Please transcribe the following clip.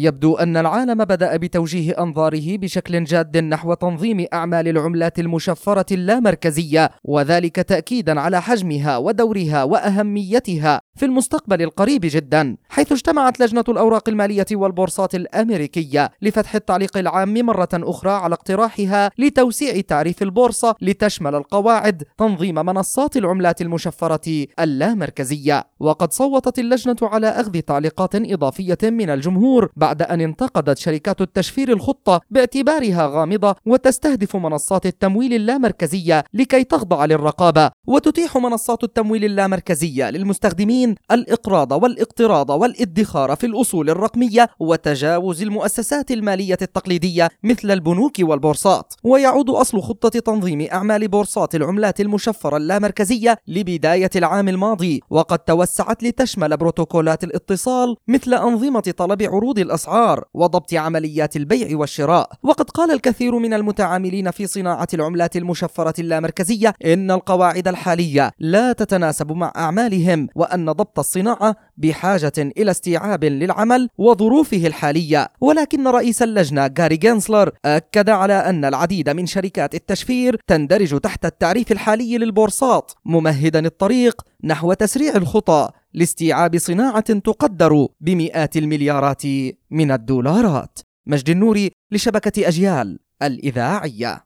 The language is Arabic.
يبدو أن العالم بدأ بتوجيه أنظاره بشكل جاد نحو تنظيم أعمال العملات المشفرة اللامركزية وذلك تأكيدا على حجمها ودورها وأهميتها. في المستقبل القريب جدا حيث اجتمعت لجنة الأوراق المالية والبورصات الأمريكية لفتح التعليق العام مرة أخرى على اقتراحها لتوسيع تعريف البورصة لتشمل القواعد تنظيم منصات العملات المشفرة اللامركزية. وقد صوتت اللجنة على أخذ تعليقات إضافية من الجمهور بعد أن انتقدت شركات التشفير الخطة باعتبارها غامضة وتستهدف منصات التمويل اللامركزية لكي تخضع للرقابة وتتيح منصات التمويل اللامركزية للمستخدمين الإقراض والإقتراض والإدخار في الأصول الرقمية وتجاوز المؤسسات المالية التقليدية مثل البنوك والبورصات. ويعود أصل خطة تنظيم أعمال بورصات العملات المشفرة اللامركزية لبداية العام الماضي. وقد توسعت لتشمل بروتوكولات الاتصال مثل أنظمة طلب عروض الأسعار وضبط عمليات البيع والشراء. وقد قال الكثير من المتعاملين في صناعة العملات المشفرة اللامركزية إن القواعد الحالية لا تتناسب مع أعمالهم وأن ضبط الصناعة بحاجة إلى استيعاب للعمل وظروفه الحالية. ولكن رئيس اللجنة جاري جينسلر أكد على أن العديد من شركات التشفير تندرج تحت التعريف الحالي للبورصات ممهدا الطريق نحو تسريع الخطى لاستيعاب صناعة تقدر بمئات المليارات من الدولارات. مجد النوري لشبكة أجيال الإذاعية.